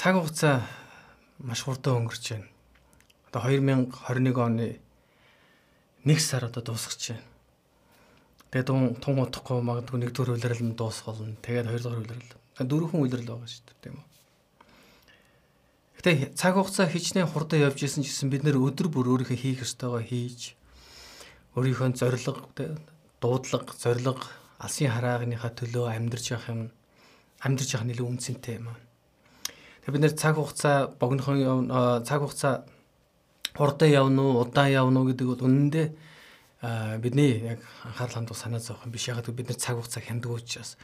цаг хугацаа маш хурдан өнгөрч байна. Одоо 2021 оны 1 сар одоо дуусгаж байна. Тэгээд тун тун утахгүй магадгүй нэгдүгээр үйлрэл нь дуусах болно. Тэгээд хоёрдугаар үйлрэл. Дөрөвхөн үйлрэл байгаа шүү дээ тийм үү. Гэтэ цаг хугацаа хичнээн хурдан явж исэн гэсэн бид нэр өдөр бүр өөрийнхөө хийх ёстойгоо хийж өөрийнхөө зориг дуудлага, зориг алсын хараагныхаа төлөө амьдарч явах юм амьдарч явах нэлээд үнцэнтэй юм аа. Тэгээ бид нэр цаг хугацаа богинохон цаг хугацаа хурдан явна уу, удаан явна уу гэдэг бол үнэндээ бидний яг анхаарал хандуул санаа зовх юм биш. Яг бид нар цаг хугацаа хямддаг учраас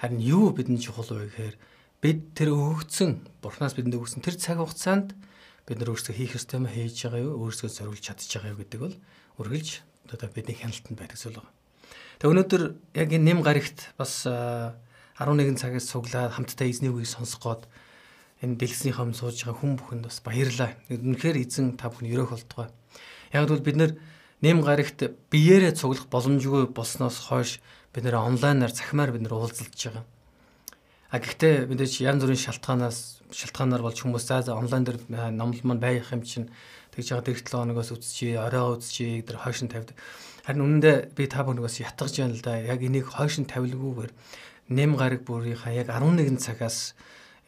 харин юу бидний чухал вэ гэхээр бид тэр өгөгдсөн бурхнаас бидэнд өгсөн тэр цаг хугацаанд бид нар өөрсдөө хийх ёстой юм хийж байгаа юу, өөрсдөө зориулж чадчих байгаа юу гэдэг бол үргэлж одоо бидний хяналтанд байдаг зүйл байна. Тэгээ өнөөдөр яг энэ нэм гарагт бас 11 цагаас цуглаад хамтдаа эзний үгийг сонсох гээд энэ дэлгэцнийхээ өмнө сууж байгаа хүн бүхэнд бас баярлалаа. Үнэхээр эзэн та бүхэн өрөөх болтугай. Яг л бид нэм гарагт биеэрээ цуглах боломжгүй болсноос хойш бид нэр онлайнаар захимаар бид нэр уулзалж байгаа. А гэхдээ мэдээж янз бүрийн шалтгаанаас шалтгаанаар болж хүмүүс за онлайн дээр номлол маань байх юм чинь тэгж байгаа дэрэг 7 хоногоос үзчихье, оройгоо үзчихье гэдэг хойшин тавьд. Харин үнэндээ би та бүхнээс ятгаж байна л да. Яг энийг хойшин тавилгүйгээр нэм гараг бүрийнхаа яг 11 цагаас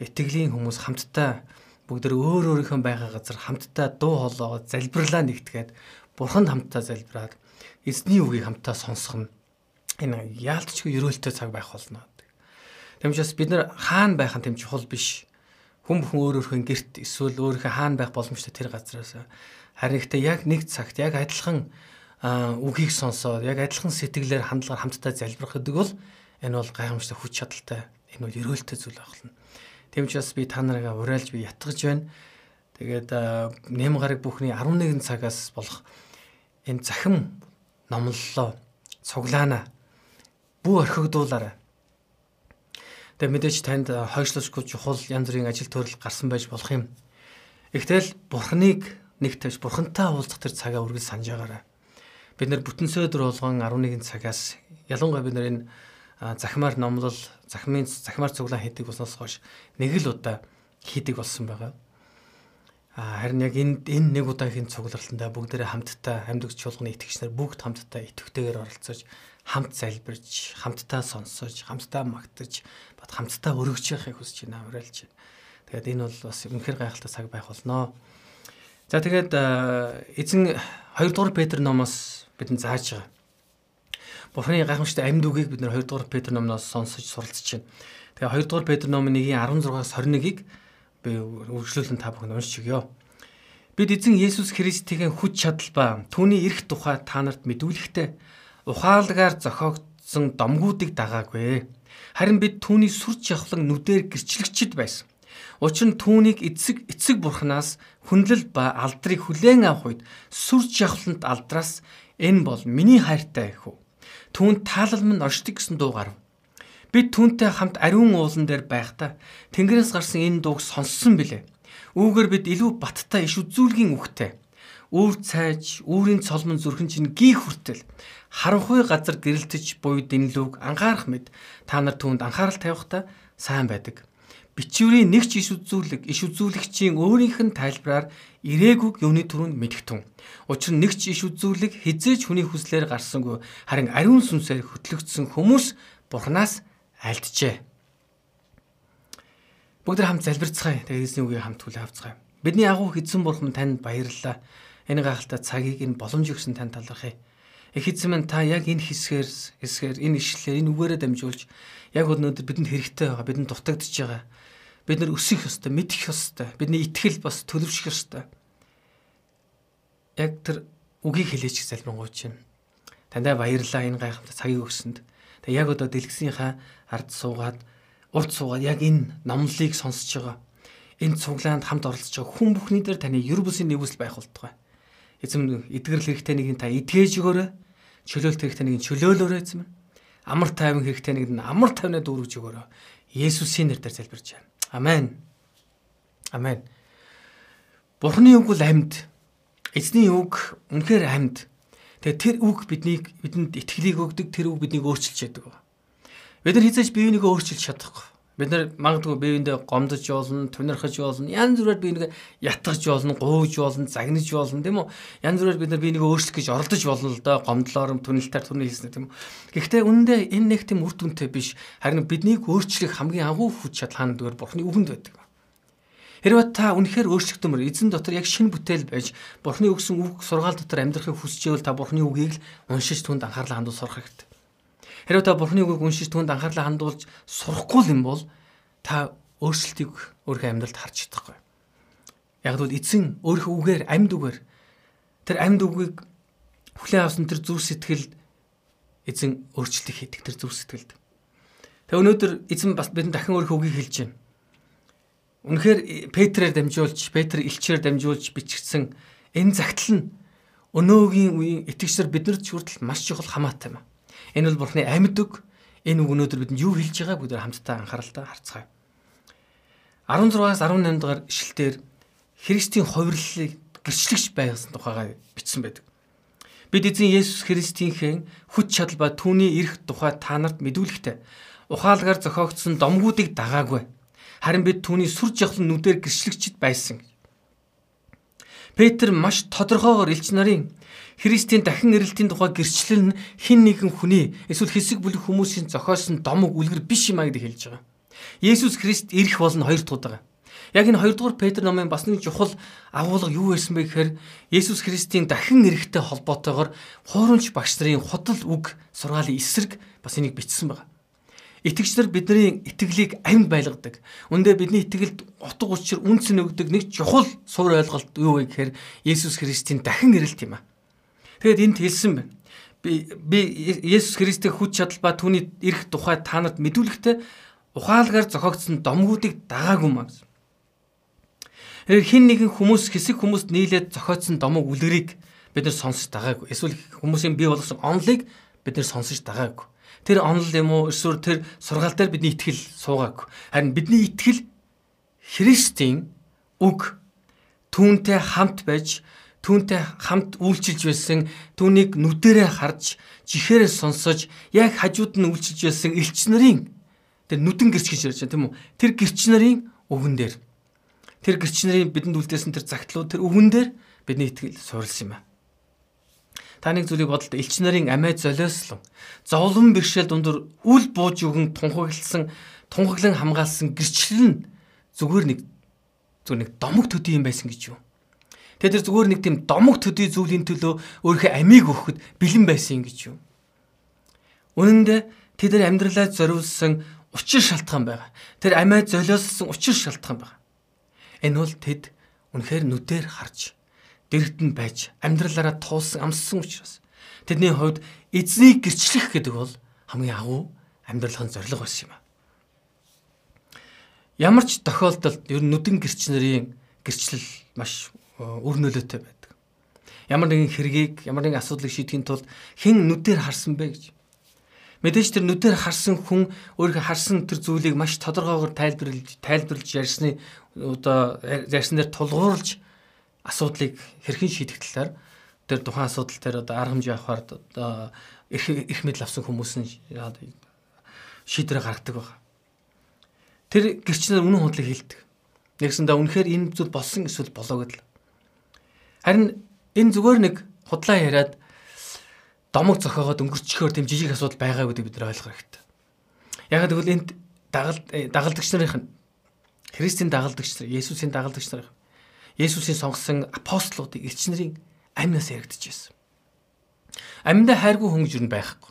итгэлийн хүмүүс хамтдаа бүгд өөр өөрийнхөө байгаа газар хамтдаа дуу хоолойгоо залбирлаа нэгтгээд бурханд хамтдаа залбираад эзний үгийг хамтдаа сонсох нь энэ яалтчгүй ерөөлтэй цаг байх болно. Тэмчээс бид нар хаана байх нь тэм чухал биш. Хүн бүхэн өөр өөрхөн герт эсвэл өөрийнхөө хаана байх боломжтой тэр газараас харин ихтэй яг нэг цагт яг адилхан үгийг сонсоод яг адилхан сэтгэлээр хандлагаар хамтдаа залбирах гэдэг бол энэ бол гайхамшигтай хүч чадалтай энэ бол ерөөлтэй зүйл байна. Тийм ч бас би та нарыг урайлж би ятгаж байна. Тэгээд нэм гараг бүхний 11 цагаас болох энэ захим номлолоо цуглаана. Бүү орхигдуулаарай. Тэгээд мэдээж танд хойшлошгүй чухал янз бүрийн ажил төрөл гарсан байж болох юм. Ихтэл бурхныг нэг тавьж бурхантай уулзах тэр цагаа үргэлж санаж байгаарай. Бид нэр бүтэн сөөдөр болгон 11 цагаас ялангуяа бид нэр энэ захимаар номлол захимын захимаар цуглаан хийдэг болсноос хойш нэг л удаа хийдэг болсон байгаа. А харин яг энэ энэ нэг удаагийн цугларалтанда бүгдээрээ хамтдаа амьдч чуулганы итгэгчнэр бүгд хамтдаа итгэвтэйгээр оролцож хамт залбирч, хамтдаа сонсож, хамтдаа магтаж, бат хамтдаа өргөж яхахыг хүсэж байна, уриалж байна. Тэгээд энэ бол бас үнэхэр гайхалтай цаг байх болноо. За тэгээд эзэн 2 дугаар Петр номоос бидэнд зааж байгаа Бурхны гайхамшигтай амьд үгийг бид нэр 2 дугаар Петр номноос сонсож суралцж байна. Тэгээ 2 дугаар Петр номын 1-ийн 16-аас 21-ийг би үргэлжлүүлэн та бүхэнд уншиж өгье. Бид эзэн Есүс Христийн хүч чадал ба түүний эрх тухай та нарт мэдүүлэхдээ ухаалгаар зохиогдсон домгуудыг дагаагүй. Харин бид түүний сүр жавхлан нүдээр гэрчлэгчд байсан. Учир нь түүнийг эцэг эцэг бурхнаас хүнлэл ба алдрыг хүлээн авах үед сүр жавхланд алдраас энэ бол миний хайртай хүү түүнд таалал минь оршдог гэсэн дуу гарав. Бид түүнтэй хамт ариун уулан дээр байхдаа Тэнгэрээс гарсан энэ дууг сонссон билээ. Үүгээр бид илүү баттай иш үзүүлгийн үхтэй. Үүр цайж, үүрийн цолмон зүрхэн чинь гий хүртэл харанхуй газар гэрэлтэж буй дэнлүүг анхаарах мэд та нар түүнд анхаарал тавихтаа сайн байдаг бичвэрийн нэг ч иш үзүүлэг иш үзүүлэгчийн өөрийнх нь тайлбараар ирээгүй юуны түрүүнд мэдгтэн. Учир нь нэг ч иш үзүүлэг хизээч хүний хүслээр гарсангүй харин ариун сүнсээр хөтлөгдсөн хүмүүс Бурханаас альджээ. Бүгд хамт залбирцгаая. Тэгээд эзний үгийг хамт хүлээн авцгаая. Бидний агуу эзэн бурхан танд баярлалаа. Энэ гахалтай цагийг энэ боломж өгсөн танд талархъя. Минь та яг энэ хэсгээр хэсгээр энэ ишлэлээр энэ үгээрээ дамжуулж яг өнөөдөр бидэнд хэрэгтэй байгаа, бидэнд дутагдж байгаа Бид нар өсөх ёстой, мэдэх ёстой. Бидний итгэл бас төлөвшөх ёстой. Яг тэр үгийг хэлээч залбирanгуйч юм. Тандаа баярлалаа энэ гайхамшигт цагийг өгсөнд. Тэг яг одоо дэлгэсийнхаа ард суугаад урд суугаад яг энэ номлолыг сонсож байгаа. Энэ цуглаанд хамт оролцож байгаа хүн бүхний дээр таны ер бусын нэгүсэл байх болтугай. Эзэм эдгэрэл хэрэгтэй нэг нь та эдгэж өгөөрэй. Чөлөөлт хэрэгтэй нэг нь чөлөөлөөрэй эзэм. Амар тайван хэрэгтэй нэг нь амар тайвнаа дүүргэж өгөөрэй. Есүсийн нэрээр залбирч байна. Амен. Амен. Бурхны үг бол амьд. Эзний үг үнэхээр амьд. Тэгээ тэр үг биднийг бидэнд итгэлийг өгдөг, тэр үг биднийг өөрчилж яадаг. Бид нар хизээж биеийнхээ өөрчилж чадахгүй. Бид нар магадгүй биеиндээ гомдож болно, тунирхаж болно, янз бүрээр би нэг ятгаж болно, гууж болно, загнаж болно тийм үү? Янз бүрээр бид нар би нэг өөрчлөх гэж оролдож болно л да. Гомдлоор, түнэлтээр түнэ хийсэн тийм үү? Гэхдээ үнэндээ энэ нэг тийм үр дүнтэй биш. Харин биднийг өөрчлөх хамгийн агуу хүч чадлааны дүгээр Бурхны үгэнд байдаг. Хэрвээ та үнэхээр өөрчлөгдмөр эзэн дотор яг шинэ бүтээл байж Бурхны өгсөн үг сургаал дотор амьдрахыг хүсчихвэл та Бурхны үгийг л уншиж түнд анхаарлаа хандуул сурах хэрэгтэй. Хэрвээ та Бурхны үгийг уншиж түнд анхаарлаа хандуулж сурахгүй юм бол та өөрчлөлтийг өөрийнхөө амьдралд харж чадахгүй. Яг л эзэн өөрийнхөө үгээр амьд үгээр тэр амьд үгийг хүлээн авсан тэр зүв сэтгэл эзэн өөрчлөлтийг хийдэг тэр зүв сэтгэлд. Тэгээ өнөөдөр эзэн бас бидэнд дахин өөрийнхөө үгийг хэлж байна. Үнэхээр Петрээр дамжуулж, Петр элчээр дамжуулж бичигдсэн энэ загтал нь өнөөгийн үеийн итгэгчдэр биднэрт хүртэл маш чухал хамаатай юм. Энэ бол Бурхны амьд үг. Энэ үг өнөөдөр бидэнд юу хэлж байгааг бид хамтдаа анхааралтай харцгаая. 16-аас 18 дугаар ишлэлээр Христийн хувирлыг гэрчлэгч байгсан тухайгаа бичсэн байдаг. Бид эзэн Есүс Христийнхээ хүч чадал ба түүний эрх тухай та нарт мэдүүлэхтэй ухаалгаар зохиогдсон домгуудыг дагаагүй. Харин бид түүний сүр жавхлан нүдээр гэрчлэгчд байсан. Петр маш тодорхойгоор элч нарын Христийн дахин ирэлтийн тухай гэрчлэл нь хин нэгэн хүний эсвэл хэсэг бүлэг хүмүүсийн зохиосон домог үлгэр биш юм а гэдэг хэлж байгаа. Есүс Христ ирэх болно хоёр дахь удаа. Яг энэ хоёрдугаар Петр номын бас нэг чухал агуулга юу байсан бэ гэхээр Есүс Христийн дахин ирэхтэй холбоотойгоор хуурамч багш нарын худал үг сургаалын эсрэг бас энийг бичсэн байна. Итгэгчдэр бидний итгэлийг амьд байлгадаг. Үндэ бидний итгэлд утга учир үнц нөгдөг нэг чухал суур ойлголт юу вэ гэхээр Есүс Христийн дахин ирэлт юм аа. Тэгээд энд хэлсэн байна. Би би Есүс Христийн хүч чадал ба түүний ирэх тухай та нарт мэдүүлэхдээ ухаалгаар зохиогдсон домгуудыг дагаагүй маа гэсэн. Тэгэхээр хин нэгэн хүмүүс хэсэг хүмүүст нийлээд зохиодсон домог үлгэрийг бид нар сонсож дагаагүй. Эсвэл хүмүүсийн бий болгосон онолыг бид нар сонсож дагаагүй. Тэр онол юм уу эсвэл тэр сургаал дээр бидний итгэл суугаагүй. Харин бидний итгэл Христийн үг түүнтэй хамт байж түүнтэй хамт үйлчилж байсан түүнийг нүдэрээ харж жихээрээ сонсож яг хажууд нь үйлчилж байсан элч нарын тэр нүдэн гэрч гэж ярьж байна тийм үү? Тэр гэрч нарын өгөн дээр. Тэр гэрч нарын бидэнд үлдээсэн тэр загтлууд тэр өгөн дээр бидний итгэл суурилсан юм аа. Та нэг зүйлийг бодолт элч нарын амиа золиослон зовлон бэрхшээл дундуур үл бууж өгөн тунхагласан тунхаглан хамгаалсан гэрчлэл нь зүгээр нэг зүгээр нэг домог төдий юм байсан гэж юу Тэгээд тэр зүгээр нэг тийм домог төдий зүйлийн төлөө өөрийнхөө амийг өгөхөд бэлэн байсан юм гэж юу. Үнэн дээр тэд нар амьдралаа зориулсан учир шалтгаан байгаа. Тэр амиа золиослсон учир шалтгаан байгаа. Энэ бол тэд үнэхээр нүдээр харж дэрэгт нь байж амьдралаараа туулсан амссан учраас тэдний хувьд эзнийг гэрчлэх гэдэг бол хамгийн агуу амьдралын зорилго байсан юм а. Ямар ч тохиолдолд ер нь нүдэн гэрч нарын гэрчлэл маш үр нөлөөтэй байдаг. Ямар нэгэн хэргийг, ямар нэгэн асуудлыг шийдэхин тулд хэн нүдээр харсан бэ гэж. Мэдээж тэр нүдээр харсан хүн өөрийнхөө харсан тэр зүйлийг маш тодорхойгоор тайлбарлаж, тайлбарлаж ярьсны одоо ярьсан дээр тулгуурлаж асуудлыг хэрхэн шийдэх талаар тэр тухайн асуудал дээр одоо арга хэмжээ авахар одоо их их мэдл авсан хүмүүс нь шийдвэр гаргадаг байна. Тэр гэрчнэр үнэн худлыг хэлдэг. Нэгсэндээ үнэхээр энэ зүйл болсон эсвэл болоо гэдэл. Харин энэ зүгээр нэг худлаа яриад домог зохиогоод өнгөрчихөөр тийм жижиг асуудал байгаа гэдэг бид нар ойлгох хэрэгтэй. Яг тэгвэл энд дагалд э, дагалдагч нарын Христийн дагалдагч нар, Есүсийн дагалдагч нар, Есүсийн сонгосон апостолуудыг элч нарын амьнаас яригдж байсан. Амьдаа хайргүй хүн гэж юу байхгүй.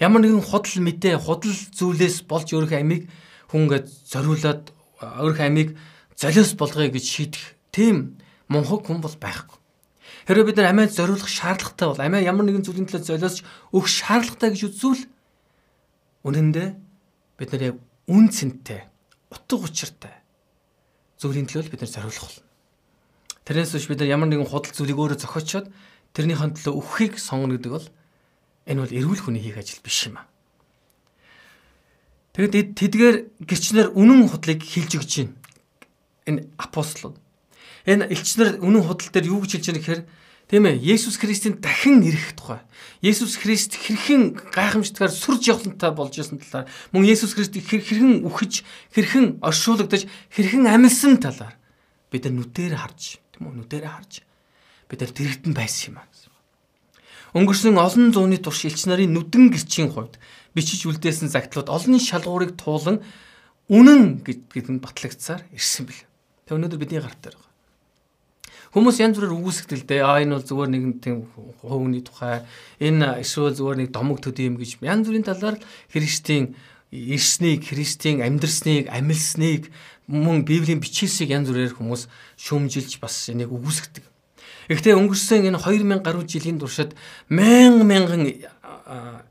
Ямар нэгэн худал мэдээ, худал зүйлээс болж өөрийнхөө амийг хүнгээд зориулаад өөрийнхөө амийг золиос болгоё гэж шийдэх тийм мунхаг хүн бол байхгүй. Хэрэв бид нар амиа зориулах шаардлагатай бол амиа ямар нэгэн зүйлийн төлөө золиосч өгөх шаардлагатай гэж үзвэл үнэндээ бид нар яг үн цэнтэй, утга учиртай зүйлийн төлөө бид нар зориулах болно. Тэрнээс биш бид нар ямар нэгэн худал зүйлийг өөрөө зохиочоод тэрнийхэн төлөө өгөхийг сонгоно гэдэг бол энэ бол эрүүл хүний хийх ажил биш юм аа. Тэгэд тэдгээр гэрчнэр үнэн худлыг хилж өгч байна. Энэ апостолууд Энэ элчнэр үнэн худал дээр юу гэж хэлж байгаа гэхээр Тийм ээ, Есүс Христийн дахин ирэх тухай. Есүс Христ хэрхэн гайхамшигтайгаар сүр жавхлантай болж исэн талаар, мөн Есүс Христ хэрхэн үхэж, хэрхэн оршуулгадж, хэрхэн амилсан талаар бид нар нүдээр харж, тийм үү, нүдээр харж бид нар дэрэгдэн байсан юм аа. Өнгөрсөн олон зууны турш элч нарын нүдэн гэрчийн хувьд бичиж үлдээсэн загтлууд олон шалгуурыг туулан үнэн гэдэг нь батлагдсаар ирсэн бэл. Тэг өнөөдөр бидний гарт дээр. Хүмүүс янз бүрээр үгүйсгдэлтэй аа энэ бол зүгээр нэгэн тийм хувийн тухай. Энэ эсвэл зүгээр нэг домог төдий юм гэж. Янз бүрийн талаар Христийн ирснийг, Христийн амьдрсныг, амилсныг мөн Библийн бичээсийг янз бүрээр хүмүүс шүүмжилж бас энийг үгүйсгдэг. Гэхдээ өнгөрсөн энэ 2000 гаруй жилийн туршид мянган мянган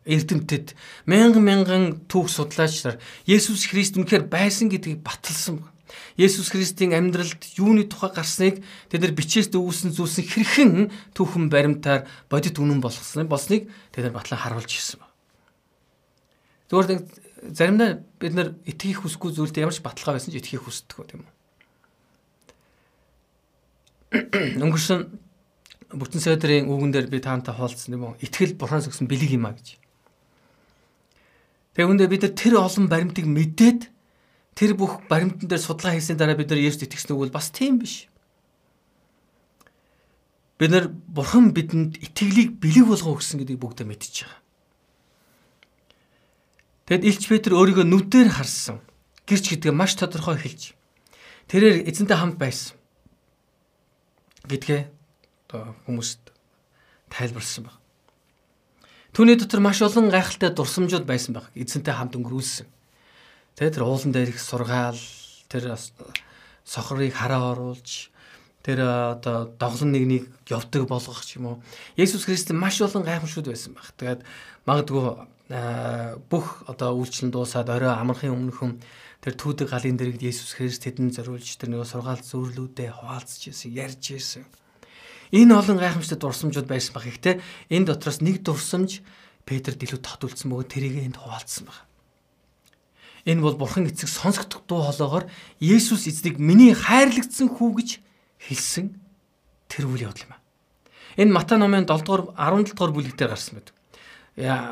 эрдэмтэд мянган мянган түүх судлаач нар Есүс Христ үнэхээр байсан гэдгийг баталсан байна Есүс Христийн амьдралд юуны тухай гарсныг тэд нар бичээс дүүсэн зүйлсэн хэрхэн түүхэн баримтаар бодит үнэн болгосныг болсныг тэд нар батлан харуулж ирсэн ба. Зүгээр заримдаа бид нар итгэх хүсгүй зүйлд ямар ч баталгаа байсан ч итгэхийг хүсдэг гоо тийм үү. Өнгөрсөн бүтэн сайдрын үгэн дээр би таантай хаалцсан юм уу? Итгэл бурханаас өгсөн бэлэг юм а гэж. Тэгээ үндэ бид нар тэр олон баримтыг мэдээд тэр бүх баримтан дээр судалгаа хийсний дараа бид нар Есүс итгэсэн үг бол бас тийм биш. Бид нар Бурхан бидэнд итгэлийг бэлэг болгоо өгсөн гэдгийг бүгдээ мэдчихэж байгаа. Тэгэд Илч Петр өөрийгөө нүдээр харсан. Гэрч гэдгээ маш тодорхой хэлж. Тэрээр эзэнтэй хамт байсан. гэдгээ одоо хүмүүст тайлбарлсан баг. Түүний дотор маш олон гайхалтай дурсамжууд байсан баг. Эзэнтэй хамт өнгөрүүлсэн. Тэгээ тэр уулан дээр их сургаал тэр сохрыг хараа оруулж тэр одоо доглон нэгнийг явдаг болгох ч юм уу. Есүс Христ маш олон гайхамшигуд байсан баг. Тэгээд магадгүй бүх одоо үйлчлэн дуусаад орой амархын өмнөхөн тэр түүдэг галын дэрэгд Есүс Христ тэдэнд зориулж тэр нөгөө сургаал зөвлөлүүдээ хуваалцж ирсэн, ярьж ирсэн. Энэ олон гайхамшигт дурсамжууд байсан баг. Гэхдээ энэ дотроос нэг дурсамж Петр дэлгүүд татуулсан бөгөөд тэрийг энд хуваалцсан баг. Энэ бол бурхан эцэг сонсогдох дуу хоолоогоор Есүс эзнийг миний хайрлагдсан хүү гэж хэлсэн тэр үйл явдал юм аа. Энэ Матай номын 7 дугаар 17 дугаар бүлэг дээр гарсан байдаг.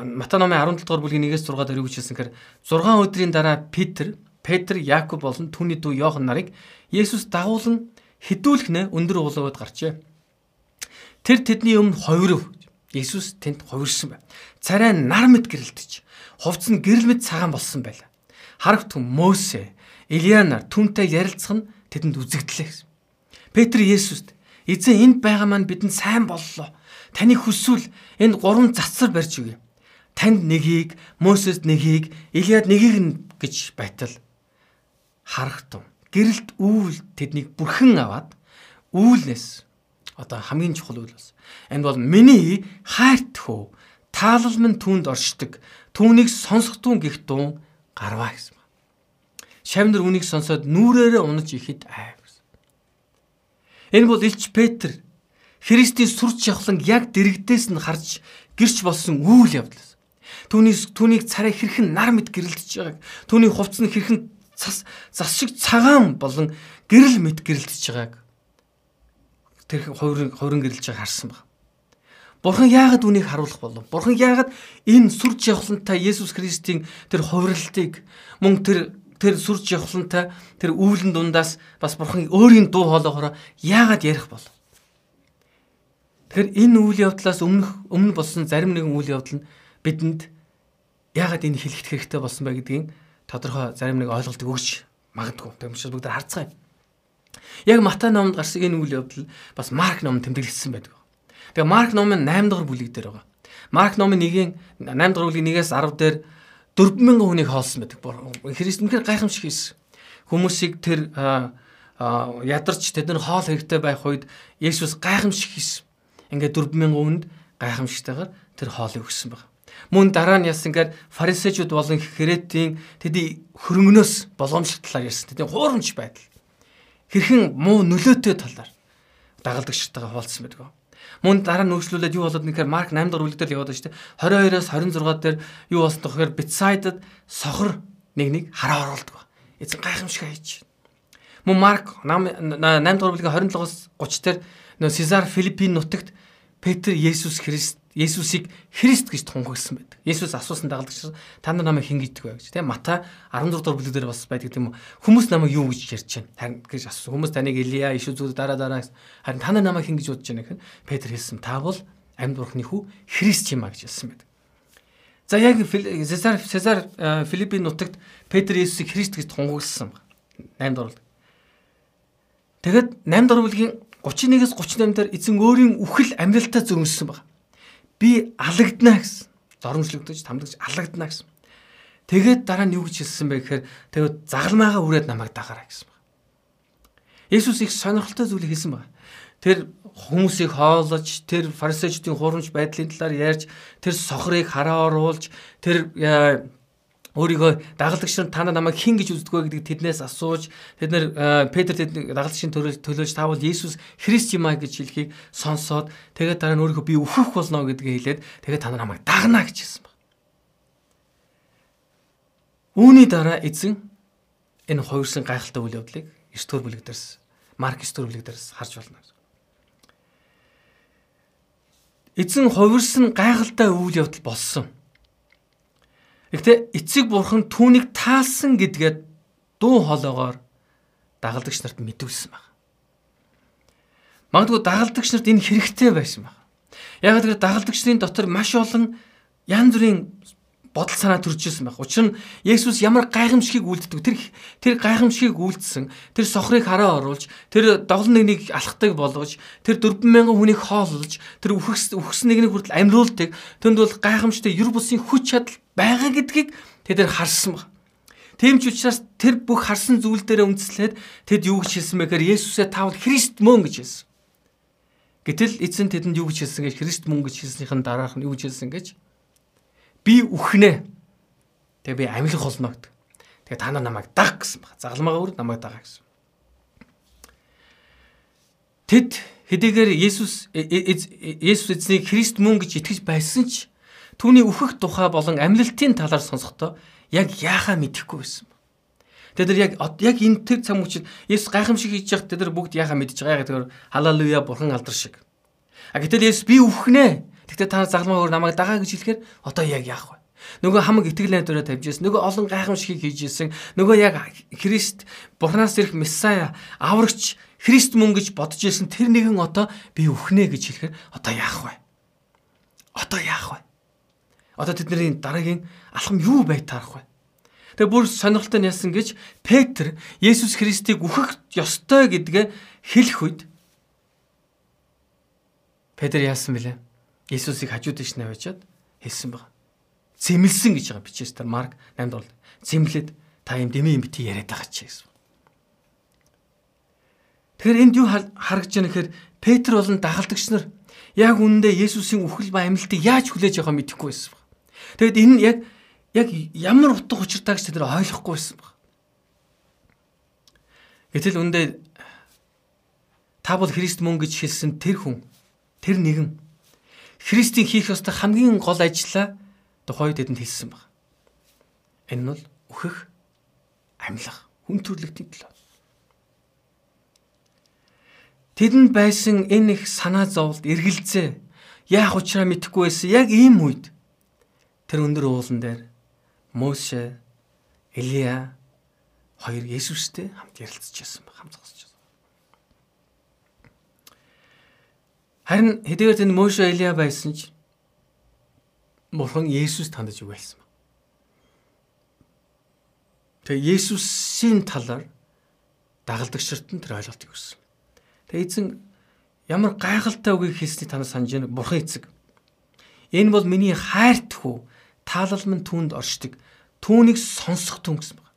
Матай номын 17 дугаар бүлгийн 1-ээс 6 дээр юу гэж хэлсэн гэхээр 6 өдрийн дараа Петр, Петр, Яаков болон түүний дүү Йохан нарыг Есүс дагуулan хідүүлхнэ өндөр уулаад гарчээ. Тэр тэдний өмнө ховирв. Есүс тэнд ховирсан байна. Царай нар мэд гэрэлтэж, хувцс нь гэрэл мэд цагаан болсон байлаа харагт хүн Мосе, Илианаар түнтэй ярилцах нь тэдэнд үзэгдлээ гэсэн. Петр Есүст эзэн энд байгаа маань бидэнд сайн боллоо. Таны хүсвэл энд гурван цацар барьж өгье. Танд нэгийг, Мосест нэгийг, Илиад нэгийг нь гэж байтал харагт. Гэрэлт үүл тэднийг бүрхэн аваад үүлнээс одоо хамгийн чухал үйл бас. Энэ бол миний хайрт хөө таалал минь түүнд оршдог. Түүнийг сонсготун гих дун гарваа гэсэн. Шавнар үнийг сонсоод нүрээрээ унаж ихэд айв гэсэн. Энэ бол Илч Петр Христийн сүрч явхлан яг дэрэгдээс нь харж гэрч болсон үйл явдал. Түүний түүнийг царай хэрхэн нар мэд гэрэлдэж байгааг, түүний хувцс нь хэрхэн цас зас шиг цагаан болон гэрэл мэд гэрэлдэж байгааг тэр хувирын хувирын гэрэлж байгааг харсан баг. Бурхан яагаад үнийг харуулах болов? Бурхан яагаад энэ сүрж явхлантай Есүс Христийн тэр хувирлтыг мөн тэр тэр сүрж явхлантай тэр үүлэн дундаас бас бурхан өөрийн дуу хоолойгоор яагаад ярих бол. Тэгэхээр энэ үйл явдлаас өмнөх өмнө болсон зарим нэгэн үйл явдал нь бидэнд яагаад энэ хэлэхт хэрэгтэй болсон бэ гэдгийг тодорхой зарим нэг ойлголт өгч магадгүй. Тэгм шиг бүгд харцгаая. Яг Матай номонд гарсан энэ үйл явдал бас Марк номонд тэмдэглэсэн байдаг. Тэгээ Марк номын 8 дугаар бүлэг дээр байгаа. Марк номын 1-ийн 8 дугаар бүлгийн 1-ээс 10 дээр 40000 хүнийг хоолсон байдаг. Христ үнэхээр гайхамшиг хийсэн. Хүмүүсийг тэр ядарч тэд нар хоол хэрэгтэй байх үед Есүс гайхамшиг хийсэн. Ингээд 40000 хүнд гайхамшигтайгаар тэр хоолыг өгсөн баг. Мөн дараа нь яасан ингээд фарисеучуд болон христийн тэдний хөрөнгнөөс боломжтой талаар ярьсан. Тэдний хуурамч байдал. Хэрхэн муу нөлөөтэй талаар дагалдагчтайгаа хуваалцсан байдаг. Мөн дараа нь нөөцлүүлээд юу болоод нэхэр Марк 8 дугаар бүлэгдэл яваад дээ. 22-оос 26 дээр юу болсон тохиор Бетсайдад сохор нэг нэг хараа оруулдаг. Эзэн гайхамшиг хийж. Мөн Марк 8 дугаар бүлгийн 27-оос 30 дээр нөө Сезар Филиппин нутагт Петр Есүс Христ Есүсийг Христ гэж тунхагласан байдаг. Есүс асуусан дагалдагч та нар намайг хэн гэдэг вэ гэж. Тийм Матай 14 дугаар бүлэг дээр бас байдаг тийм үү. Хүмүүс намайг юу гэж ярьж байна? Харин гэж асуусан. Хүмүүс таныг Илия, иш үзүүд дараа дараа харин та нар намайг хэн гэж бодож байна гэхээр Петр хэлсэн. Та бол амьд бурхны хүү Христ юм а гэж хэлсэн байдаг. За яг Цезар Цезар Филиппин нутагт Петр Есүсийг Христ гэж тунхагласан. 8 дугаар. Тэгэд 8 дугаар бүлгийн 31-ээс 38 дээр эзэн өөрийн үхэл амьдралтаа зөрмөссөн баг. Би алагдана гэсэн. Доромжлогдож, тамдагч алагдана гэсэн. Тэгээд дараа нь юу гэж хэлсэн бэ гэхээр тэгээд загалмаагаа үрээд намайг дагаарай гэсэн баг. Есүс их сонирхолтой зүйлийг хэлсэн баг. Тэр хүмүүсийг хоолож, тэр фарисеучдын хурамч байдлын талаар ярьж, тэр сохрыг хараа оруулж, тэр өөрийгөө дагалдагч нар та намайг хэн гэж үздэг вэ гэдгийг тэднээс асууж тэд нар Петр тэд дагалдагчийн төлөөж та бол Иесус Христ юм а гэж хэлхийг сонсоод тэгээд дараа нь өөрийгөө би өөхөх болно гэдгийг хэлээд тэгээд та намайг дагна гэж хэлсэн баг. Үүний дараа эзэн энэ хоёрсын гайхалтай үйл явдлыг 9 дугаар бүлэг дээрс Марк 9 дугаар бүлэг дээрс харж байна. Эзэн хувирсан гайхалтай үйл явдал болсон. Гэхдээ эцэг бурхан түүнийг таалсан гэдгээд дуу хоолоогоор дагалдагч нарт мэдүүлсэн баг. Магадгүй дагалдагч нарт энэ хэрэгтэй байсан баг. Яг тэр дагалдагчдын дотор маш олон янз бүрийн бодол санаа төрж ирсэн байх. Учир нь Есүс ямар гайхамшигыг үлддэг. Тэр тэр гайхамшигыг үлдсэн. Тэр сохрыг хараа оруулж, тэр доглон нэгнийг алхахтыг болгож, тэр 40000 хүнийг хооллож, тэр үхс үхсэн нэгнийг хүртэл амьруулдаг. Тэнд бол гайхамшигтай ер бусын хүч чадал байгаа гэдгийг тэд харсан баг. Тийм ч учраас тэр бүх харсан зүйл дээр үндэслээд тэд юу гэж хэлсэн бэ гэхээр Есүсээ таавал Христ мөн гэж хэлсэн. Гэтэл эзэн тэдэнд юу гэж хэлсэн гэж Христ мөн гэж хэлснийхэн дараах нь юу гэж хэлсэн гэж би үхнэ. Тэгээ би амьлах болно гэдэг. Тэгээ та нар намайг даг гэсэн баг. Загалмаагаа өөр намайг дагаа гэсэн. Тэд хэдийгээр Есүс Есүс эзнийг Христ мөн гэж итгэж байсан ч түүний үхэх тухай болон амьлалтын талаар сонсохдоо яг яахаа мэдэхгүй байсан. Тэд нар яг яг энэ тэр цаг мөчид Есүс гайхамшиг хийж явах тэд нар бүгд яахаа мэдж байгаа. Яг тэр халалуя бурхан алдар шиг. А гэтэл Есүс би үхнэ. Тэгтээ та загламаа өөр намайг дагаа гэж хэлэхээр одоо яг яах вэ? Нөгөө хамаг итгэл найдвараа тавьж ирсэн. Нөгөө олон гайхамшигыг хийж ирсэн. Нөгөө яг Христ Бурханаас ирэх Месая, аврагч Христ мөн гэж бодож ирсэн тэр нэгэн одоо би үхнэ гэж хэлэхээр одоо яах вэ? Одоо яах вэ? Одоо тэдний дараагийн алхам юу бай таарах вэ? Тэгээ бүр сонирхолтой нь яасан гэж Петр Есүс Христийг үхэх ёстой гэдгээ хэлэх үед Петр яасан бэлээ? Иесусыг хажууд дэш наваачаад хэлсэн баг. Зэмлсэн гэж байгаа бичээс тэр Марк 8-д бол зэмлээд та юм дэмий юм бити яриад байгаа ч гэсэн. Тэгэхээр энд юу харагдж байна гэхээр Петр болон дагалдагч нар яг үнэндээ Есүсийн үхэл ба амьлтыг яаж хүлээж авах мэдэхгүй байсан баг. Тэгэд энэ яг яг ямар утга учиртай гэж тэр ойлгохгүй байсан баг. Гэтэл үндэ та бол Христ мөн гэж хэлсэн тэр хүн тэр нэгэн Христийн хийх ёстой хамгийн гол ажлаа тухайд тэдэнд хэлсэн баг. Энэ бол өөхөх, амьлах, хүн төрлөختийн төлөө. Тэдэнд байсан энэ их санаа зовлт, эргэлзээ яах учраа мэдэхгүй байсан. Яг ийм үед тэр өндөр уулан дээр Моше, Илия хоёр Есүстэй хамт ярилцж байсан баг, хамт зогсож Харин хэдийгээр тэнд Моше Илия байсан ч Бурхан Есүс тандаж үгэлсэн. Тэгээ Есүсийн талаар дагалдагчрт нь тэр ойлголтыг өгсөн. Тэгээ эзэн ямар гайхалтай үгийг хэлсний танаа санаж байна. Бурхан эцэг. Энэ бол миний хайрт хүү. Таалал минь түүнд оршдог. Түүнийг сонсох түн гэсэн байна.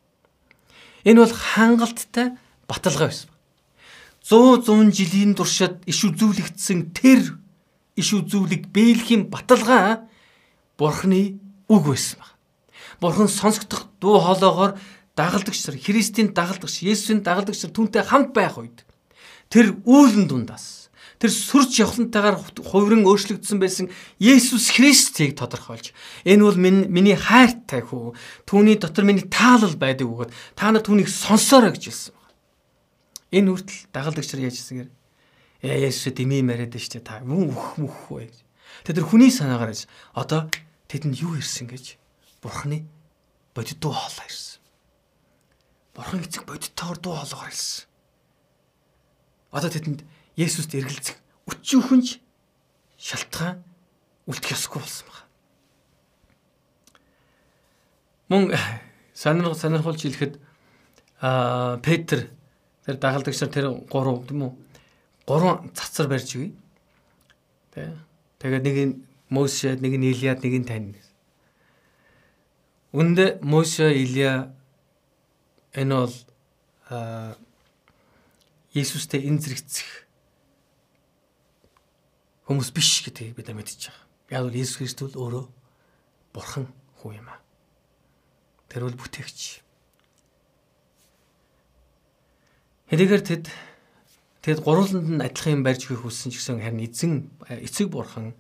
Энэ бол хангалттай баталгаа байсан. 100 100 жилийн туршид иш үзүүлэгдсэн тэр иш үзүүлэг бэлгийн баталгаа Бурхны үг байсан баг. Бурхан сонсогдох дуу хоолоогоор дагалдагч нар Христийн дагалдагч Есүсийн дагалдагч нар түүнтэй хамт байх үед тэр үүлэн дундаас тэр сүрч явхлантайгаар хувиран өөрчлөгдсөн байсан Есүс Христийг тодорхойлж энэ бол миний хайртай хүү түүний дотор миний таалал байдаг бөгөөд та нар түүнийг сонсоорой гэж хэлсэн. Энэ хүртэл дагалдагч нар яаж хийсэгээр Яа Есүс дэмий мариад байна шүү дээ. Та мөн үх мөх вэ гэж. Тэр хүний санаагаар гэж одоо тэдэнд юу ирсэн гэж Бурхны бодит дуу хоолой ирсэн. Бурхан эцэг бодиттойгоор дуу хоолойгоор ирсэн. Одоо тэдэнд Есүст эргэлзэх өчүүхэнж шалтгаан үлдэх ёсгүй болсон байна. Мөн сонирх сонирхолж хэлэхэд аа Петр тэр дагалдагч нар тэр гурав тийм үү? Гурван цацар барьж өгье. Тэ. Тэгээд нэг нь Моше, нэг нь Илиад, нэг нь тань. Үндэ Моше, Илия энэ бол аа Есүстэй энэ зэрэгцэх хүмүүс биш гэдгийг бид мэдчихэж байгаа. Яг бол Есүс Христос өөрөө бурхан хүү юм аа. Тэр бол бүтээгч. Хэдийгээр тэд тэгэд гурвууланд нь адилхан юм барьж өгөх хүссэн ч гэсэн харин эзэн эцэг бурхан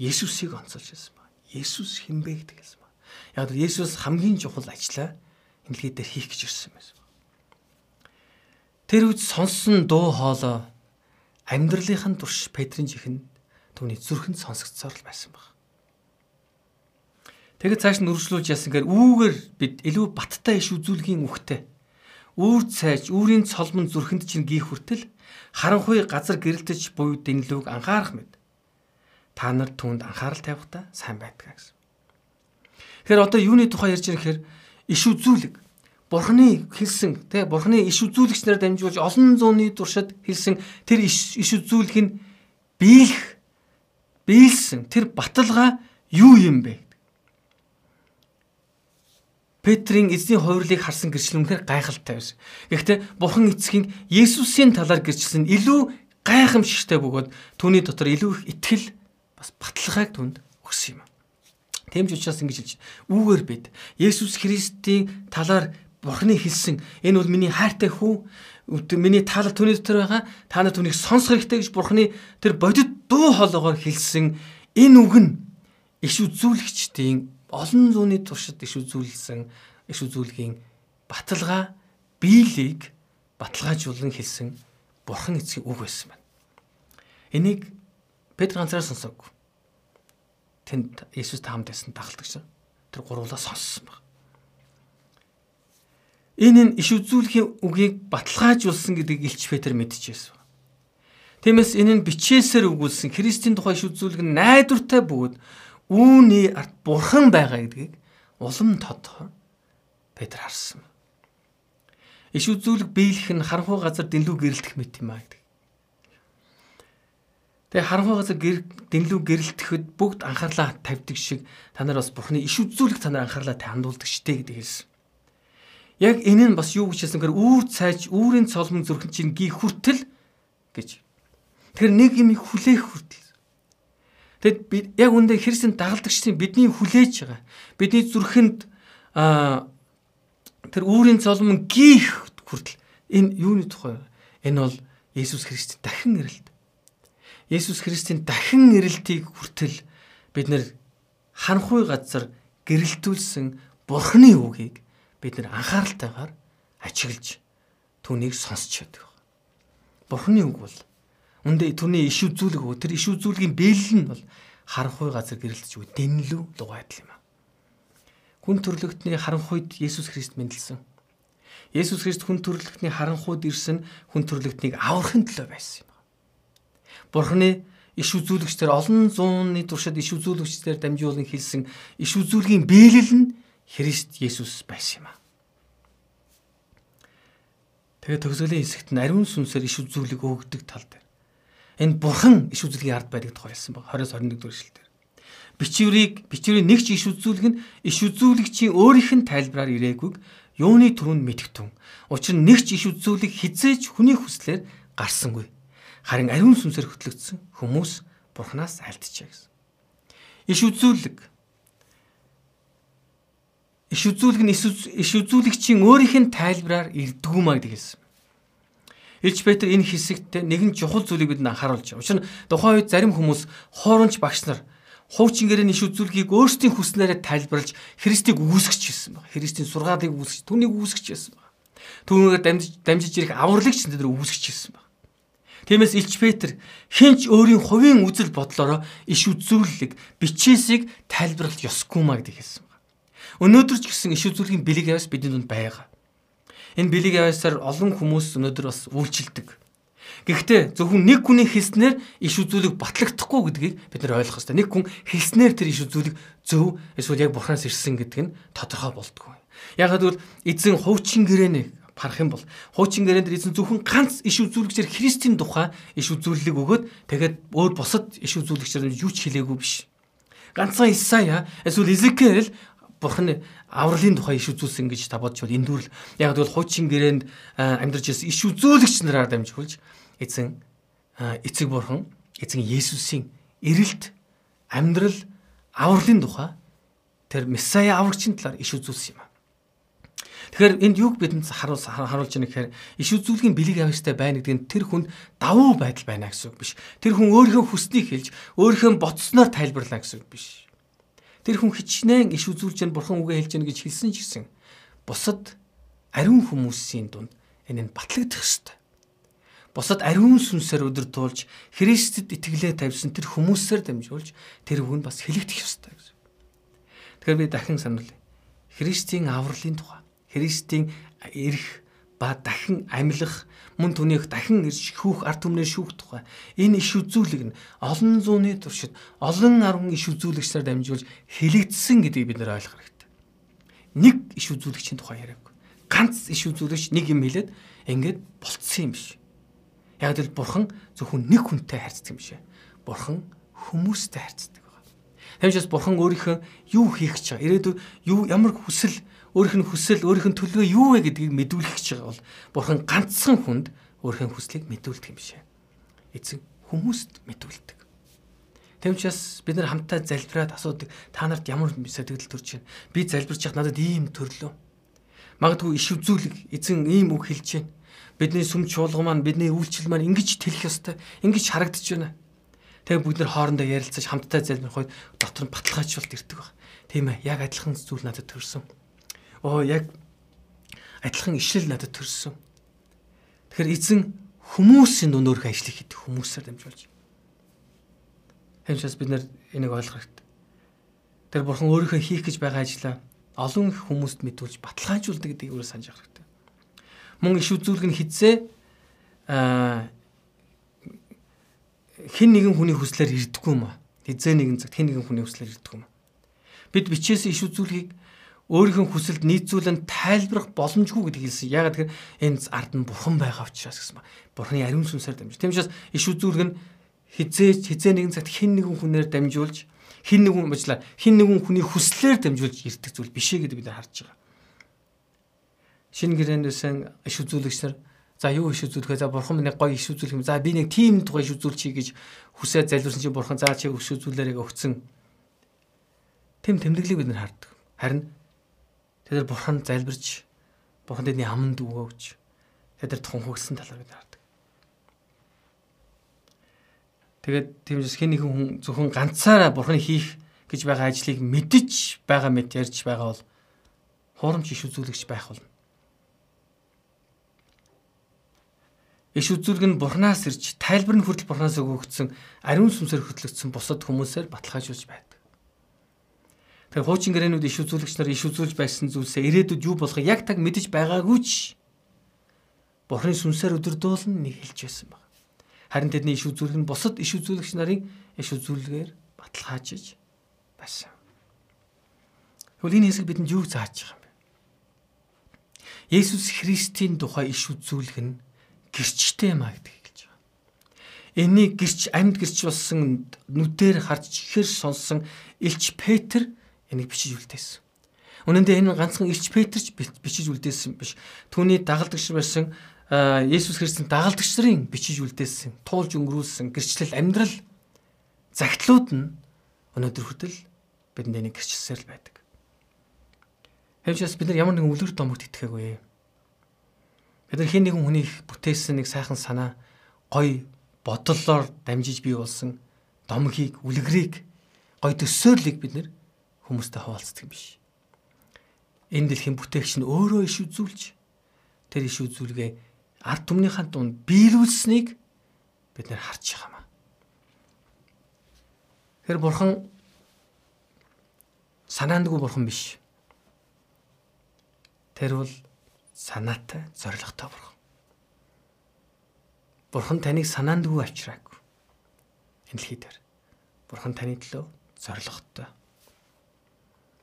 Есүсийг онцолж байсан ба. Есүс хинбэ гэдэг хэлсэн ба. Яг л Есүс хамгийн чухал ажлаа энэлгээ дээр хийх гэж ирсэн байсан. Тэр үед сонссон дуу хоолой амьдралынхын турш Петрийн чихэнд түүний зүрхэнд сонсогдсоор л байсан баг. Тэгээд цааш нь үргэлжлүүлж ясангаар үүгээр бид илүү баттай иш үзүүлгийн үхтэй үүр цайж үүрийн цолмон зүрхэнд чинь гих хүртэл харанхуй газар гэрэлтэж буй дэнлүүг анхаарах мэд. Та нар түүнд анхаарал тавихтаа сайн байдгаа гэсэн. Тэгэхээр одоо юуны тухай ярьж байгаа гэхээр иш үзүүлэг Бурхны хэлсэн тий Бурхны иш үзүүлэгч нар дамжуулж олон зууны туршид хэлсэн тэр иш үзүүлэг нь биелэх биелсэн тэр баталгаа юу юм бэ? Петрийн эзний хувирлыг харсан гэрчлэл үнэхээр гайхалтай байсан. Гэхдээ Бурхан эцгийн Есүсийн талаар гэрчлсэн илүү гайхамшигтай бөгөөд түүний дотор илүү их итгэл бас баталгааг түнд өгсөн юм. Тэмж учраас ингэж хэлж үүгээр бид Есүс Христийн талаар Бурханы хэлсэн энэ бол миний хайртай хүү миний таалал түүний дотор байгаа та нар түүнийг сонсох хэрэгтэй гэж Бурханы тэр бодит дуу хоолойгоор хэлсэн энэ үг нь иш үзүүлэгчдийн олон зууны туршид иш үзүүлсэн иш үзүүлгийн баталгаа биелийг баталгаажуулан хэлсэн бурхан эцгийн үг байсан байна. Энийг Петр ганцаараа сонсоогүй. Тэнд Иесус таамд байсан дагалдагч тэр гурвуулаа сонссон баг. Энэ нь иш үзүүлэхийн үгийг баталгаажуулсан гэдгийг Илч Петр мэдчихсэн. Тиймээс энэ нь бичээсээр өгүүлсэн Христийн тухай иш үзүүлэг нь найдвартай бөгөөд үүний арт бурхан байгаа гэдгийг улам тодор Петр харсан. Иш үзүүлэг биелэх нь харанхуй газар дэнлүү гэрэлтэх мэт юм аа гэдэг. Тэгээ харанхуй газар дэнлүү гэрэлтэхэд бүгд анхаарлаа тавьдаг шиг та нар бас бурхны иш үзүүлэг та нар анхаарлаа хандуулдаг штэ гэдэг хэлсэн. Яг энэ нь бас юу гэж хэлсэнгээр үүр цайж үүрийн цолмон зүрхэн чинь ги хүртэл гэж. Тэр нэг юм хүлээх хүртэл Тэгэд би яг үндэ Христийн дагалдагчдын бидний хүлээж байгаа. Бидний зүрхэнд а тэр үүрийн цолмон гих хүртэл энэ юуны тухай энэ бол Есүс Христийн дахин ирэлт. Есүс Христийн дахин ирэлтийг хүртэл бид нэр ханхуй газар гэрэлтүүлсэн Бурхны үгийг бид нэр анхааралтайгаар ажиглаж түүнийг сонсч яддаг. Бурхны үг бол Үндэ түүний иш үзүүлэг үү тэр иш үзүүлгийн бэлэл нь бол харанхуй газар гэрэлтж үү дэнлүү лугай адил юм аа. Хүн төрлөختний харанхуйд Есүс Христ мэндэлсэн. Есүс Христ хүн төрлөختний харанхуйд ирсэн хүн төрлөختнийг аврахын төлөө байсан юм аа. Бурхны иш үзүүлэгчдэр олон зууны туршид иш үзүүлэгчдэр дамжуулан хэлсэн иш үзүүлгийн бэлэл нь Христ Есүс байсан юм аа. Тэгээ төгсгөлийн хэсэгт нь ариун сүнсээр иш үзүүлэг өгдөг тал дээр энэ бурхан иш үзүүлгийн ард байдаг тухай хэлсэн баг 20-с 21 дугаар эшлэлдэр. Бичвэрийг бичвэрийн нэг ч иш үзүүлэг нь иш үзүүлэгчийн өөрийнх нь тайлбараар ирээгүй юуны түрүүнд мэдгтэн. Учир нь нэг ч иш үзүүлэг хизээж хүний хүслээр гарсангүй. Харин ариун сүнсээр хөтлөгдсөн хүмүүс бурханаас альдчихэ гэсэн. Иш үзүүлэг иш үзүүлэг нь иш үзүүлэгчийн өөрийнх нь тайлбараар ирдгүү маа гэдэг хэлсэн. Илж Петр энэ хэсэгт нэгэн чухал зүйлийг бидэнд анхааруулж байна. Учир нь тухайн үед зарим хүмүүс хуурамч багш нар хуучин гэрээний иш үзүүлгийг өөрсдийн хүснээрээ тайлбарлаж Христийг үүсгэж байсан байна. Христийн сургаалыг үүсгэж, түүнийг үүсгэж байсан байна. Түүнээр дамжиж дамжиж ирэх аврагч нар үүсгэж байсан байна. Тиймээс Илч Петр хинч өөрийн хувийн үзэл бодлороо иш үзүүлэлэг бичээсийг тайлбарлах ёсгүй маа гэдэг хэлсэн байна. Өнөөдөр ч гэсэн иш үзүүлгийн бэлэг яваас бидний дунд байгаа. Энэ бэлэг яваасаар олон хүмүүс өнөөдөр бас үйлчилдэг. Гэхдээ зөвхөн нэг хүний хэлснээр иш үзүүлэг батлагдахгүй гэдгийг бид нар ойлгох хэрэгтэй. Нэг хүн хэлснээр тэр иш үзүүлэг зөв эсвэл яг бурханаас ирсэн гэдэг нь тодорхой болдгоо. Яг гэвэл эзэн хуучин гэрээнэ харах юм бол хуучин гэрээнд эзэн зөвхөн ганц иш үзүүлэгчээр Христийн тухай иш үзүүлэлэг өгөөд тэгээд өөр бусад иш үзүүлэгчээр юу ч хэлээгүй биш. Ганцхан Исая эсвэл Изекэл Бурхны авралын тухай иш үзүүлсэн гэж та бодж бол эндүүр л яг бол хуучин гэрээнд амьдарч ирсэн иш үзүүлэгч нараар дамжуулж эзэн эцэг бурхан эзэн Есүсийн эрэлт амьдрал авралын тухай тэр Месая аврагчийн талаар иш үзүүлсэн юм. Тэгэхээр энд юг бидэнд харуулж харуулж байгаа гэхээр иш үзүүлгийн бэлэг явьстай байна гэдэг нь тэр хүнд давуу байдал байна гэсэн үг биш. Тэр хүн өөрийнхөө хүснийг хэлж өөрийнхөө ботсноор тайлбарлаа гэсэн үг биш. Тэр хүн хичнээн иш үзүүлж нь бурхан үгээ хэлж гэнэ гэж хэлсэн ч гэсэн бусад ариун хүмүүсийн дунд энэ нь батлагдах ёстой. Бусад ариун сүнсээр өдөртүүлж Христэд итгэлээ тавьсан тэр хүмүүсээр дамжуулж тэр хүн бас хэлэгдэх ёстой гэсэн. Тэгэхээр би дахин сануулъя. Христийн авралын тухай Христийн ирэх ба дахин амьлах мөн түүнийх дахин шүүх ард түмнээ шүүх тухай энэ иш үзүүлэг нь олон зууны туршид олон арван иш үзүүлэгчээр дамжуулж хэлэгдсэн гэдгийг бид нэр ойлгох хэрэгтэй. Нэг иш үзүүлэгчийн тухай яриаг. Ганц иш үзүүлэгч нэг юм хэлээд ингээд болцсон юм биш. Яг л бурхан зөвхөн нэг хүнтэй харьцдаг юм биш. Бурхан хүмүүстэй харьцдаг. Тэгмээс бурхан өөрийнхөө юу хийх гэж байгаа. Ирээдүйд юу ямар хүсэл өөрийнх нь хүсэл, өөрийнх нь төлөвөө юу вэ гэдгийг мэдүүлэх гэж байгаа бол бурхан ганцхан хүнд өөрийнх нь хүслийг мэдүүлдэг юм шээ. Эцэг хүмүүст мэдүүлдэг. Тэм учраас бид нар хамтдаа залбираад асуудаг та нарт ямар сэтгэл төрж байна? Би залбирч яхад надад ийм төрлөө. Магадгүй иш үзүүлэг эзэн ийм үг хэлж байна. Бидний сүм чуулга маань бидний үйлчлэл маань ингэж тэлэх ёстой. Ингэж харагдаж байна. Тэгээ бүгд нар хоорондоо ярилцаж хамтдаа залбирх үед дотор нь баталгаажуулт ирдэг баг. Тийм ээ. Яг адилхан зүйл надад төрсөн оо яг адилхан ишлэл надад төрсөн. Тэгэхээр эзэн хүмүүсийн дунд өөрхөн ажлыг хийдэг хүмүүсээр дамжуулж. Хэмжээс бид нэр энийг ойлгох хэрэгтэй. Тэр бурхан өөрийнхөө хийх гэж байгаа ажлаа олон хүмүүст мэдүүлж баталгаажуулдаг гэдгийг өөрөө санаж авах хэрэгтэй. Мөн иш үзүүлэг нь хизээ аа хин нэгэн хүний хүслээр ирдэггүй юм аа. Хизээ нэгэн цагт хин нэгэн хүний хүслээр ирдэггүй юм. Бид бичээс иш үзүүлгийг өөрийнхөө хүсэлд нийцүүлэн тайлбарах боломжгүй гэдгийг хэлсэн. Ягаад гэхээр энэ ард нь бурхан байгаа учраас гэсэн ба. Бурханы ариун сүнсээр дамжиж. Тийм учраас иш үзүүлэг нь хизээж хизээ нэгэн цагт хин нэгэн хүнээр дамжуулж хин нэгэн мужлаа хин нэгэн хүний хүслээр дамжуулж ирдэг зүйл биш ээ гэдэг бид харж байгаа. Шинэ гэрээнээсэн иш үзүүлэгч нар за юу иш үзүүлэхээ за бурхан минь гоё иш үзүүлэх юм. За би нэг тим тухай иш үзүүлчихье гэж хүсээд залбирсан чинь бурхан заа чи иш үзүүлээрээ өгцөн. Тэм тэмдэглийг бид нар хардаг. Харин Тэгэхээр бурхан залбирч бурхан тэдний аманд өгөөж тэд тунхагсан талаар бид хардаг. Тэгээд тиймээс хэн нэгэн хүн зөвхөн ганцаараа бурханы хийх гэж байгаа ажлыг мэдж байгаа мэт ярьж байгаа бол хуурамч иш үзүүлэгч байх болно. Иш үзүүлэг нь бурхнаас ирж тайлбар нь хүртэл бурхнаас өгөгдсөн ариун сүнсээр хөтлөгдсөн бусад хүмүүсээр баталгаажуулж байдаг. Тэгэхээр хуучин гэрээнүүд иш үзүүлэгч нар иш үзүүлж байсан зүйлсээ ирээдүйд юу болохыг яг таг мэдэж байгаагүй ч Бурхны сүнсээр өдөрдуулн нэг хэлж байсан баг. Харин тэдний иш үзүүлэг нь бусад иш үзүүлэгч нарын иш үзүүлгээр баталгаажиж байсан. Тэгвэл энэ хэсэг бидэнд юу зааж байгаа юм бэ? Есүс Христийн тухай иш үзүүлэх нь гэрчтэй маа гэдэг хэлж байгаа. Энийг гэрч амьд гэрч болсон нүдээр харж ихээр сонсон Илч Петр энийг бичиж үлдээсэн. Үнэн дээр энэ ганцхан Илч Петрч бичиж үлдээсэн биш. Түүний дагалдагч байсан Есүс Христийн дагалдагч нарын бичиж үлдээсэн, туулж өнгөрүүлсэн гэрчлэл амьдрал загтлууд нь өнөөдөр хүртэл бидэнд энийг гэрчилсээр л байдаг. Хэмжээс бид нар ямар нэгэн үлгэр домогт итгэхээгүй. Бид нар хэн нэгэн хүний бүтээсэн нэг сайхан санаа гой бодлоор дамжиж бий болсон домгийг, үлгэрийг гой төсөөллийг бид нар хүмүүстэй хуваалцдаг юм биш. Энэ дэлхийн бүтээгч нь өөрөө иш үзүүлж тэр иш үзүүлгээ ард түмнийхэн дунд биелүүлсэнийг бид нэр харж байгаамаа. Тэр бурхан санаандгүй бурхан биш. Тэр бол санаатай, зоригтой бурхан. Бурхан таныг санаандгүй авчираагүй. Энэ дэлхий дээр. Бурхан таны төлөө зоригтой.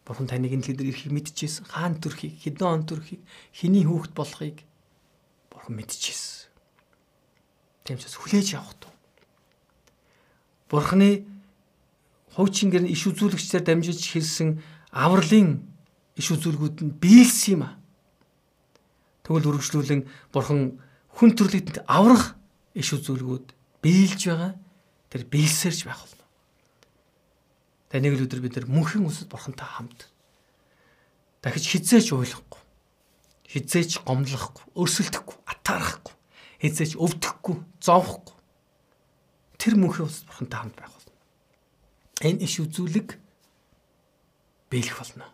Бурхан таныг энэ дэлхий дээр ирэхийг мэдчихсэн. Хаан төрхийг, хэдэн он төрхийг, хэний хүүхэд болохыг бурхан мэдчихсэн. Тэмчээс хүлээж авах туу. Бурханы хуучин гэр иш үзүүлэгчдээр дамжиж хэлсэн авралын иш үзүүлгүүд нь биелсэн юм а. Тэгвэл үргэлжлүүлэн бурхан хүн төрлөختөнд аврах иш үзүүлгүүд биелж байгаа. Тэр биелсэрч байх болно. Таныг л өдөр бид нар мөнхийн үсэд бурхантай хамт дахиж хизээч уйлахгүй. Хизээч гомдлохгүй, өрсөлдөхгүй, атаарахгүй, хизээч өвдөхгүй, зовхгүй. Тэр мөнхийн үсэд бурхантай хамт байх энэ иш үзүүлэг биелэх болно.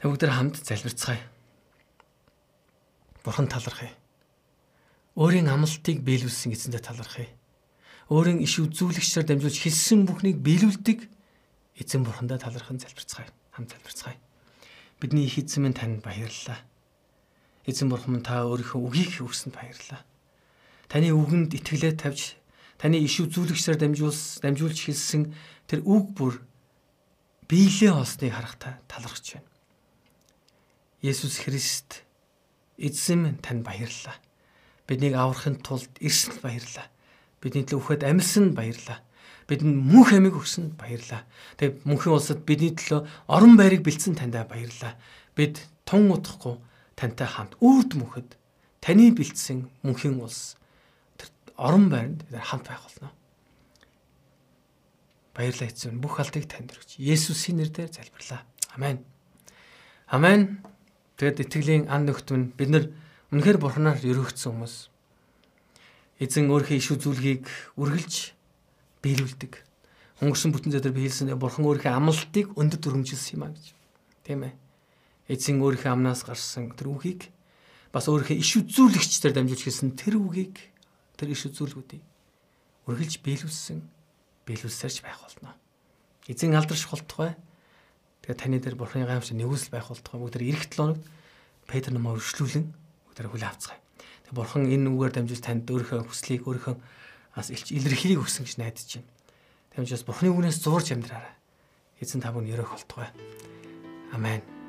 Тэг бүгдээр хамт залбирцгаая. Бурхан талархъя. Өөрийн амлалтыг биелүүлсэн эзэндээ талархъя. Өөрийн иш үзүүлэгчээр дамжуулж хэлсэн бүхнийг биелүүлдэг эзэн бурхандаа талархан залбирцгаая. Хамт залбирцгаая. Бидний их эзэн минь танд баярлалаа. Эзэн бурхан минь та өөрийнхөө үгийг өгсөнд баярлалаа. Таны үгэнд итгэлээ тавьж таны иш үзүүлэгчээр дамжуулс дамжуулж хэлсэн тэр үг бүр биелээ олсныг харахтаа талархаж байна. Есүс Христ эзэн минь танд баярлалаа. Биднийг аврахын тулд ирсэнд баярлалаа. Бидний төлөө өгөхөд амьсан баярлалаа. Бидэнд мөнх амиг өгсөнд баярлалаа. Тэгээ мөнхийн улсад бидний төлөө орон байрыг бэлдсэн таньдаа баярлалаа. Бид тун утахгүй тантай хамт үрд мөнхөд таны бэлдсэн мөнхийн улс орон байранд хамт байх болно. Баярлалаа эзэн бүх алдыг танд өргөж Есүсийн нэрээр залбирлаа. Амен. Амен. Тэгэд итгэлийн ан нөхтөн бид нар үнэхээр бурхнаар өргөгдсөн хүмүүс. Эзэн өөрийнхөө иш үзүүлгийг үргэлж биелүүлдэг. Өнгөрсөн бүтэн зэдэр би хэлсэн бурхан өөрийнхөө амлалтыг өндөд өргөмжилсэн юм а гэж. Тийм ээ. Эзэн өөрийнхөө амнаас гарсан тэр үгийг бас өөрийнхөө иш үзүүлэгчдээр дамжуулж хэлсэн тэр үгийг тэр иш үзүүлгүүдийг үргэлж биелүүлсэн биелүүлсээрч байх болно. Эзэн алдарш болтугай. Тэгээ таны дээр бурхны гайхамшиг нэгүсэл байх болтугай. Бүгд эрэх 7 хоног Петр намаа өршлүүлэн бүгд хүлээ авцгаая. Бурхан энэ үгээр дамжуулж танд өөрийнхөө хүслийг өөрийнхөө бас илэрхийлийг өгсөн гэж найдаж байна. Тэгмээс бурхны үгнээс зурж амьдраарай. Эзэн та бүхэн өрөөх болтугай. Амен.